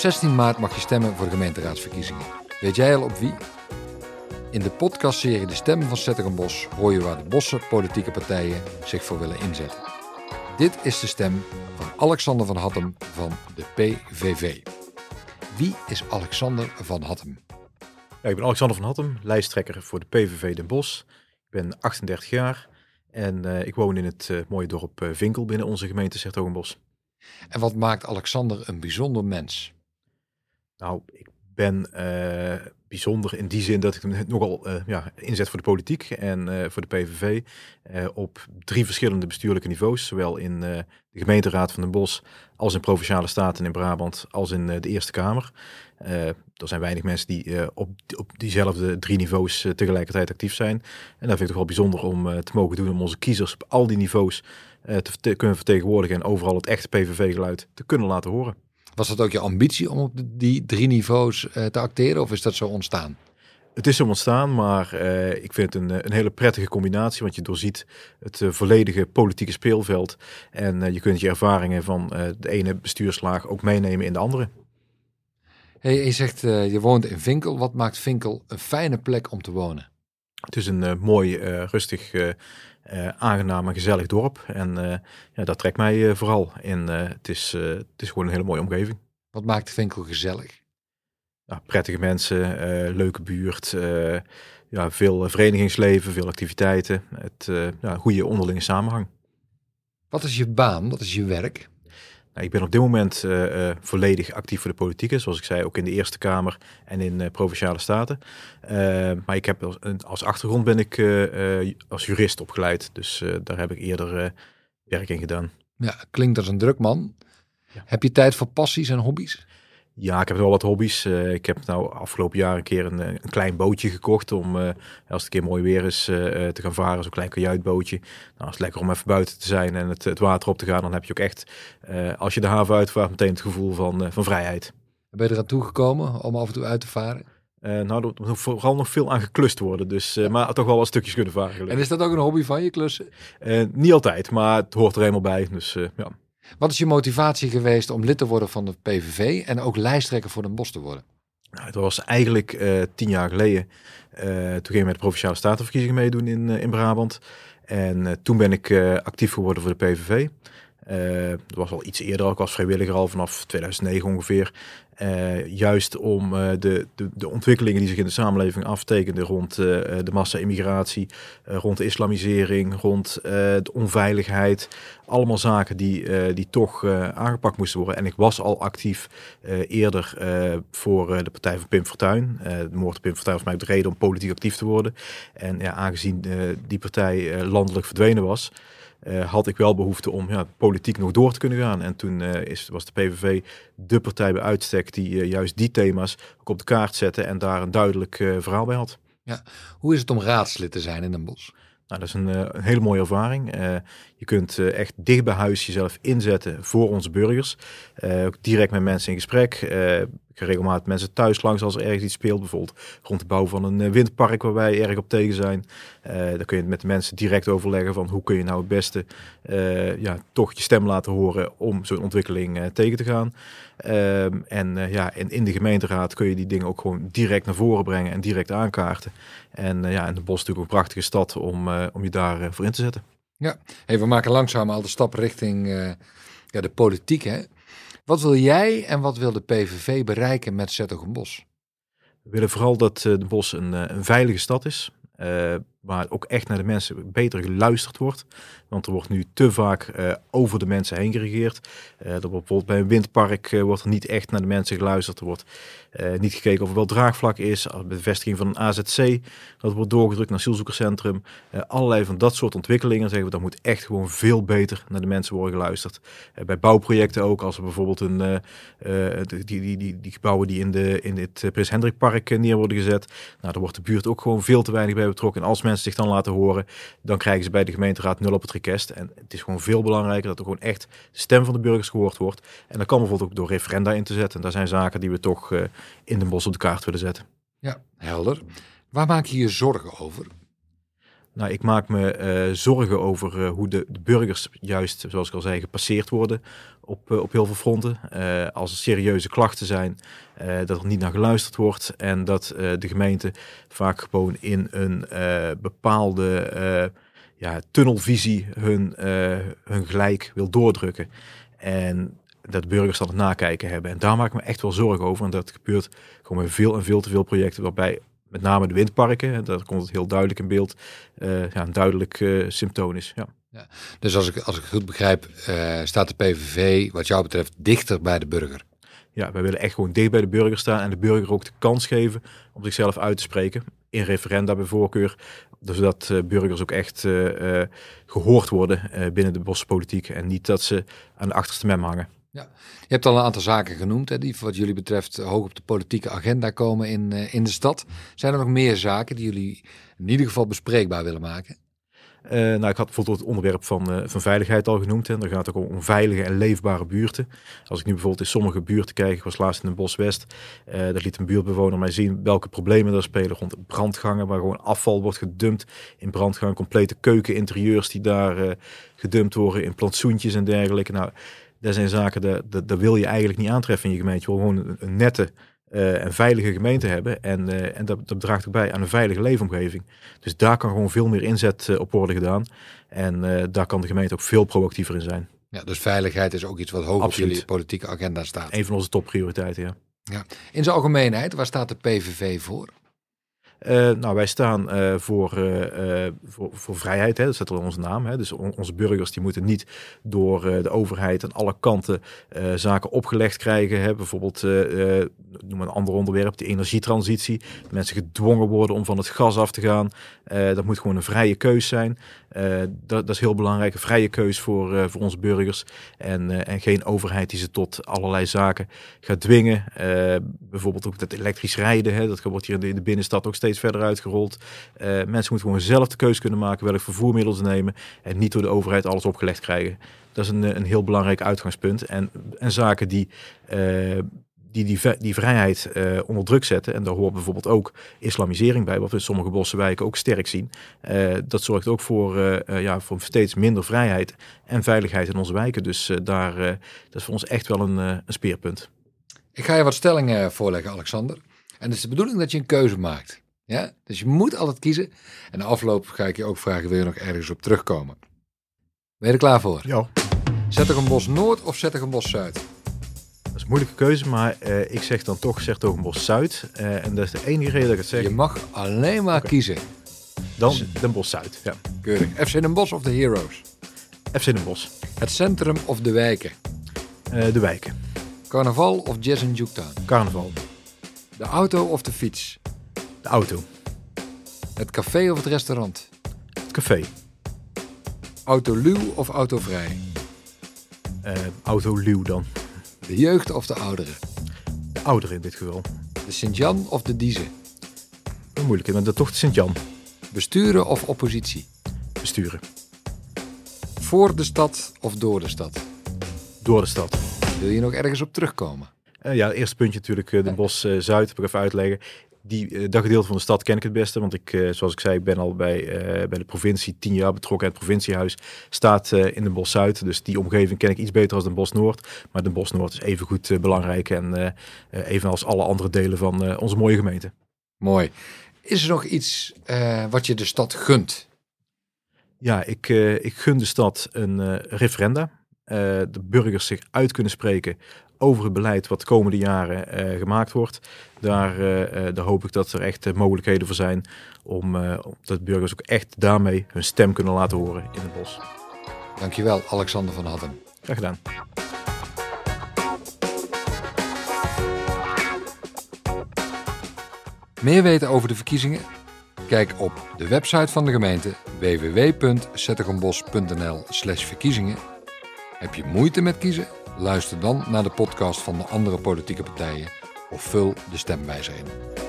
16 maart mag je stemmen voor de gemeenteraadsverkiezingen. Weet jij al op wie? In de podcastserie De Stem van Zetterenbos hoor je waar de bossen politieke partijen zich voor willen inzetten. Dit is de stem van Alexander van Hattem van de PVV. Wie is Alexander van Hattem? Ja, ik ben Alexander van Hattem, lijsttrekker voor de PVV Den Bosch. Ik ben 38 jaar en uh, ik woon in het uh, mooie dorp uh, Vinkel binnen onze gemeente Zertogenbos. En wat maakt Alexander een bijzonder mens? Nou, ik ben bijzonder in die zin dat ik hem nogal uh, ja, inzet voor de politiek en uh, voor de PVV op drie verschillende bestuurlijke niveaus, zowel in de gemeenteraad van Den Bosch als in provinciale staten in Brabant als in de Eerste Kamer. er zijn weinig mensen die op, op diezelfde drie niveaus tegelijkertijd actief zijn. En dat vind ik toch wel bijzonder om te mogen doen om onze kiezers op al die niveaus te, te kunnen vertegenwoordigen en overal het echte PVV-geluid te kunnen laten horen. Was dat ook je ambitie om op die drie niveaus uh, te acteren of is dat zo ontstaan? Het is zo ontstaan, maar uh, ik vind het een, een, hele prettige combinatie, want je doorziet het uh, volledige politieke speelveld en je kunt je ervaringen van de ene bestuurslaag ook meenemen in de andere. Hey, je zegt je woont in Vinkel. Wat maakt Vinkel een fijne plek om te wonen? Het is een mooi, rustig aangenaam en gezellig dorp. En uh, ja, dat trekt mij uh, vooral. En het, is, het is gewoon een hele mooie omgeving. Wat maakt de winkel gezellig? Ja, prettige mensen, leuke buurt, ja, veel verenigingsleven, veel activiteiten. Het, ja, goede onderlinge samenhang. Wat is je baan? Wat is je werk? Nou, ik ben op dit moment uh, uh, volledig actief voor de politiek, zoals ik zei, ook in de Eerste Kamer en in uh, provinciale staten. maar ik heb als, als, achtergrond ben ik als jurist opgeleid, dus daar heb ik eerder werk in gedaan. Ja, klinkt als een druk man. Ja. Heb je tijd voor passies en hobby's? Ja, ik heb wel wat hobby's. Uh, ik heb nou afgelopen jaar een keer een, een klein bootje gekocht om uh, als het een keer mooi weer is uh, te gaan varen. Zo'n klein kajuitbootje. Nou, als het lekker om even buiten te zijn en het, het water op te gaan, dan heb je ook echt, als je de haven uitvaart, meteen het gevoel van, van vrijheid. Ben je eraan toegekomen om af en toe uit te varen? nou, er moet vooral nog veel aan geklust worden. Dus, maar toch wel wat stukjes kunnen varen. En is dat ook een hobby van je klussen? niet altijd, maar het hoort er helemaal bij. Dus ja. Wat is je motivatie geweest om lid te worden van de PVV en ook lijsttrekker voor Den Bosch te worden? Nou, het was eigenlijk uh, tien jaar geleden. Uh, toen ging ik met de Provinciale Statenverkiezingen meedoen in, uh, in Brabant. En toen ben ik actief geworden voor de PVV. Dat was al iets eerder, ik was vrijwilliger al vanaf 2009 ongeveer. Uh, juist om uh, de, de, de, ontwikkelingen die zich in de samenleving aftekenden rond uh, de massa-immigratie, rond de islamisering, rond de onveiligheid. Allemaal zaken die, die toch aangepakt moesten worden. En ik was al actief eerder voor de partij van Pim Fortuyn. de moord op Pim Fortuyn was mij de reden om politiek actief te worden. En ja, aangezien die partij landelijk verdwenen was, uh, had ik wel behoefte om ja, politiek nog door te kunnen gaan. En toen uh, is, was de PVV de partij bij uitstek die uh, juist die thema's ook op de kaart zette en daar een duidelijk verhaal bij had. Ja. Hoe is het om raadslid te zijn in Den Bosch? Nou, dat is een, een hele mooie ervaring. je kunt echt dicht bij huis jezelf inzetten voor onze burgers. ook direct met mensen in gesprek regelmatig mensen thuis langs als er ergens iets speelt. Bijvoorbeeld rond de bouw van een eh, windpark waar wij erg op tegen zijn. Uh, dan kun je met de mensen direct overleggen van hoe kun je nou het beste uh, ja, toch je stem laten horen om zo'n ontwikkeling tegen te gaan. Ehm, en ja, in, in de gemeenteraad kun je die dingen ook gewoon direct naar voren brengen en direct aankaarten. En ja, en de Bos is natuurlijk een prachtige stad om, om je daar voor in te zetten. Ja, hey, we maken langzaam al de stap richting ja, de politiek. Hè? Wat wil jij en wat wil de PVV bereiken met Zettogenbos? We willen vooral dat eh, de Bos een, eh, een veilige stad is. Waar ook echt naar de mensen beter geluisterd wordt. Want er wordt nu te vaak uh, over de mensen heen geregeerd. Er wordt bijvoorbeeld bij een windpark uh, wordt er niet echt naar de mensen geluisterd. Er wordt niet gekeken of er wel draagvlak is. De bevestiging van een AZC, dat wordt doorgedrukt naar asielzoekerscentrum. allerlei van dat soort ontwikkelingen zeggen we, dat moet echt gewoon veel beter naar de mensen worden geluisterd. bij bouwprojecten ook, als er bijvoorbeeld een, die, die, die, die, gebouwen die in, de, in het Prins Hendrik Park neer worden gezet. Nou, daar wordt de buurt ook gewoon veel te weinig bij betrokken. En als mensen zich dan laten horen, dan krijgen ze bij de gemeenteraad nul op het request. En het is gewoon veel belangrijker dat er gewoon echt de stem van de burgers gehoord wordt. En dat kan bijvoorbeeld ook door referenda in te zetten. En daar zijn zaken die we toch uh, in de bos op de kaart willen zetten. Ja, helder. Waar maak je je zorgen over? Nou, ik maak me uh, zorgen over uh, hoe de, burgers juist, zoals ik al zei, gepasseerd worden op, uh, op heel veel fronten. als er serieuze klachten zijn, dat er niet naar geluisterd wordt en dat de gemeente vaak gewoon in een bepaalde ja, tunnelvisie hun, hun gelijk wil doordrukken. En dat burgers dan het nakijken hebben. En daar maak ik me echt wel zorgen over. En dat gebeurt gewoon bij veel en veel te veel projecten waarbij met name de windparken, daar komt het heel duidelijk in beeld, uh, ja, een duidelijk uh, symptoom is. Ja. ja. Dus als ik, als ik goed begrijp, uh, staat de PVV wat jou betreft dichter bij de burger? Ja, wij willen echt gewoon dicht bij de burger staan en de burger ook de kans geven om zichzelf uit te spreken. In referenda bij voorkeur, zodat burgers ook echt gehoord worden binnen de bospolitiek en niet dat ze aan de achterste mem hangen. Ja. Je hebt al een aantal zaken genoemd, hè, die wat jullie betreft hoog op de politieke agenda komen in, uh, in de stad. Zijn er nog meer zaken die jullie in ieder geval bespreekbaar willen maken? Uh, nou, ik had bijvoorbeeld het onderwerp van, uh, van veiligheid al genoemd. En dan gaat het ook om veilige en leefbare buurten. Als ik nu bijvoorbeeld in sommige buurten kijk, ik was laatst in een bos West. Daar liet een buurtbewoner mij zien welke problemen er spelen rond brandgangen. Waar gewoon afval wordt gedumpt in brandgangen. Complete keukeninterieurs die daar gedumpt worden in plantsoentjes en dergelijke. Nou, dat zijn zaken, dat, dat, wil je eigenlijk niet aantreffen in je gemeente. Je wil gewoon een, nette uh, en veilige gemeente hebben. En, uh, en dat, dat draagt ook bij aan een veilige leefomgeving. Dus daar kan gewoon veel meer inzet uh, op worden gedaan. En daar kan de gemeente ook veel proactiever in zijn. Ja, dus veiligheid is ook iets wat hoog Absoluut. op jullie politieke agenda staat. Een van onze topprioriteiten, ja. ja. In zijn algemeenheid, waar staat de PVV voor? Uh, nou, wij staan voor, uh, voor, voor, vrijheid, hè. dat er in onze naam. Hè. Dus on, onze burgers die moeten niet door de overheid aan alle kanten zaken opgelegd krijgen. Hè. Bijvoorbeeld, noem een ander onderwerp, de energietransitie. Mensen gedwongen worden om van het gas af te gaan. dat moet gewoon een vrije keus zijn. Dat, dat, is heel belangrijk, een vrije keus voor, voor onze burgers. En, en geen overheid die ze tot allerlei zaken gaat dwingen. bijvoorbeeld ook dat elektrisch rijden, hè. dat wordt hier in de binnenstad ook steeds verder uitgerold. Uh, mensen moeten gewoon zelf de keuze kunnen maken welk vervoermiddel ze nemen. En niet door de overheid alles opgelegd krijgen. Dat is een, een heel belangrijk uitgangspunt. En, en zaken die, uh, die, die, die vrijheid onder druk zetten. En daar hoort bijvoorbeeld ook islamisering bij, wat we in sommige bossenwijken ook sterk zien. dat zorgt ook voor, ja, voor steeds minder vrijheid en veiligheid in onze wijken. Dus daar, dat is voor ons echt wel een, een speerpunt. Ik ga je wat stellingen voorleggen, Alexander. En het is de bedoeling dat je een keuze maakt. Ja? Dus je moet altijd kiezen. En de afloop ga ik je ook vragen, wil je nog ergens op terugkomen? Ben je er klaar voor? Ja. bos Noord of bos Zuid? Dat is een moeilijke keuze, maar uh, ik zeg dan toch bos Zuid. Uh, en dat is de enige reden dat ik het zeg. Je mag alleen maar kiezen. Dan Den Bosch Zuid, ja. Keurig. FC Den Bosch of de Heroes? FC Den Bosch. Het centrum of de wijken? Uh, de wijken. Carnaval of Jazz in Juketown? Carnaval. De auto of de fiets? De auto. Het café of het restaurant? Het café. Autoluw of autovrij? Uh, autoluw dan. De jeugd of de ouderen? De ouderen in dit geval. De Sint-Jan of de Diezen? Een moeilijke, maar dat toch de Sint-Jan. Besturen of oppositie? Besturen. Voor de stad of door de stad? Door de stad. Wil je nog ergens op terugkomen? Uh, ja, het eerste puntje natuurlijk, uh, de Bos uh, Zuid, heb ik even uitleggen die, uh, dat gedeelte van de stad ken ik het beste. Want ik, uh, zoals ik zei, ik ben al bij, uh, bij de provincie tien jaar betrokken. Het provinciehuis staat in de Bos Zuid. Dus die omgeving ken ik iets beter als de Bos Noord. Maar de Bos Noord is even goed belangrijk. En evenals alle andere delen van onze mooie gemeente. Mooi. Is er nog iets wat je de stad gunt? Ja, ik, ik gun de stad een referenda. de burgers zich uit kunnen spreken over het beleid wat de komende jaren uh, gemaakt wordt. Daar, uh, daar hoop ik dat er echt mogelijkheden voor zijn om dat burgers ook echt daarmee hun stem kunnen laten horen in het bos. Dankjewel, Alexander van Hadden. Graag gedaan. Meer weten over de verkiezingen? Kijk op de website van de gemeente www.zettergenbos.nl/verkiezingen. Heb je moeite met kiezen? Luister dan naar de podcast van de andere politieke partijen of vul de stemwijzer in.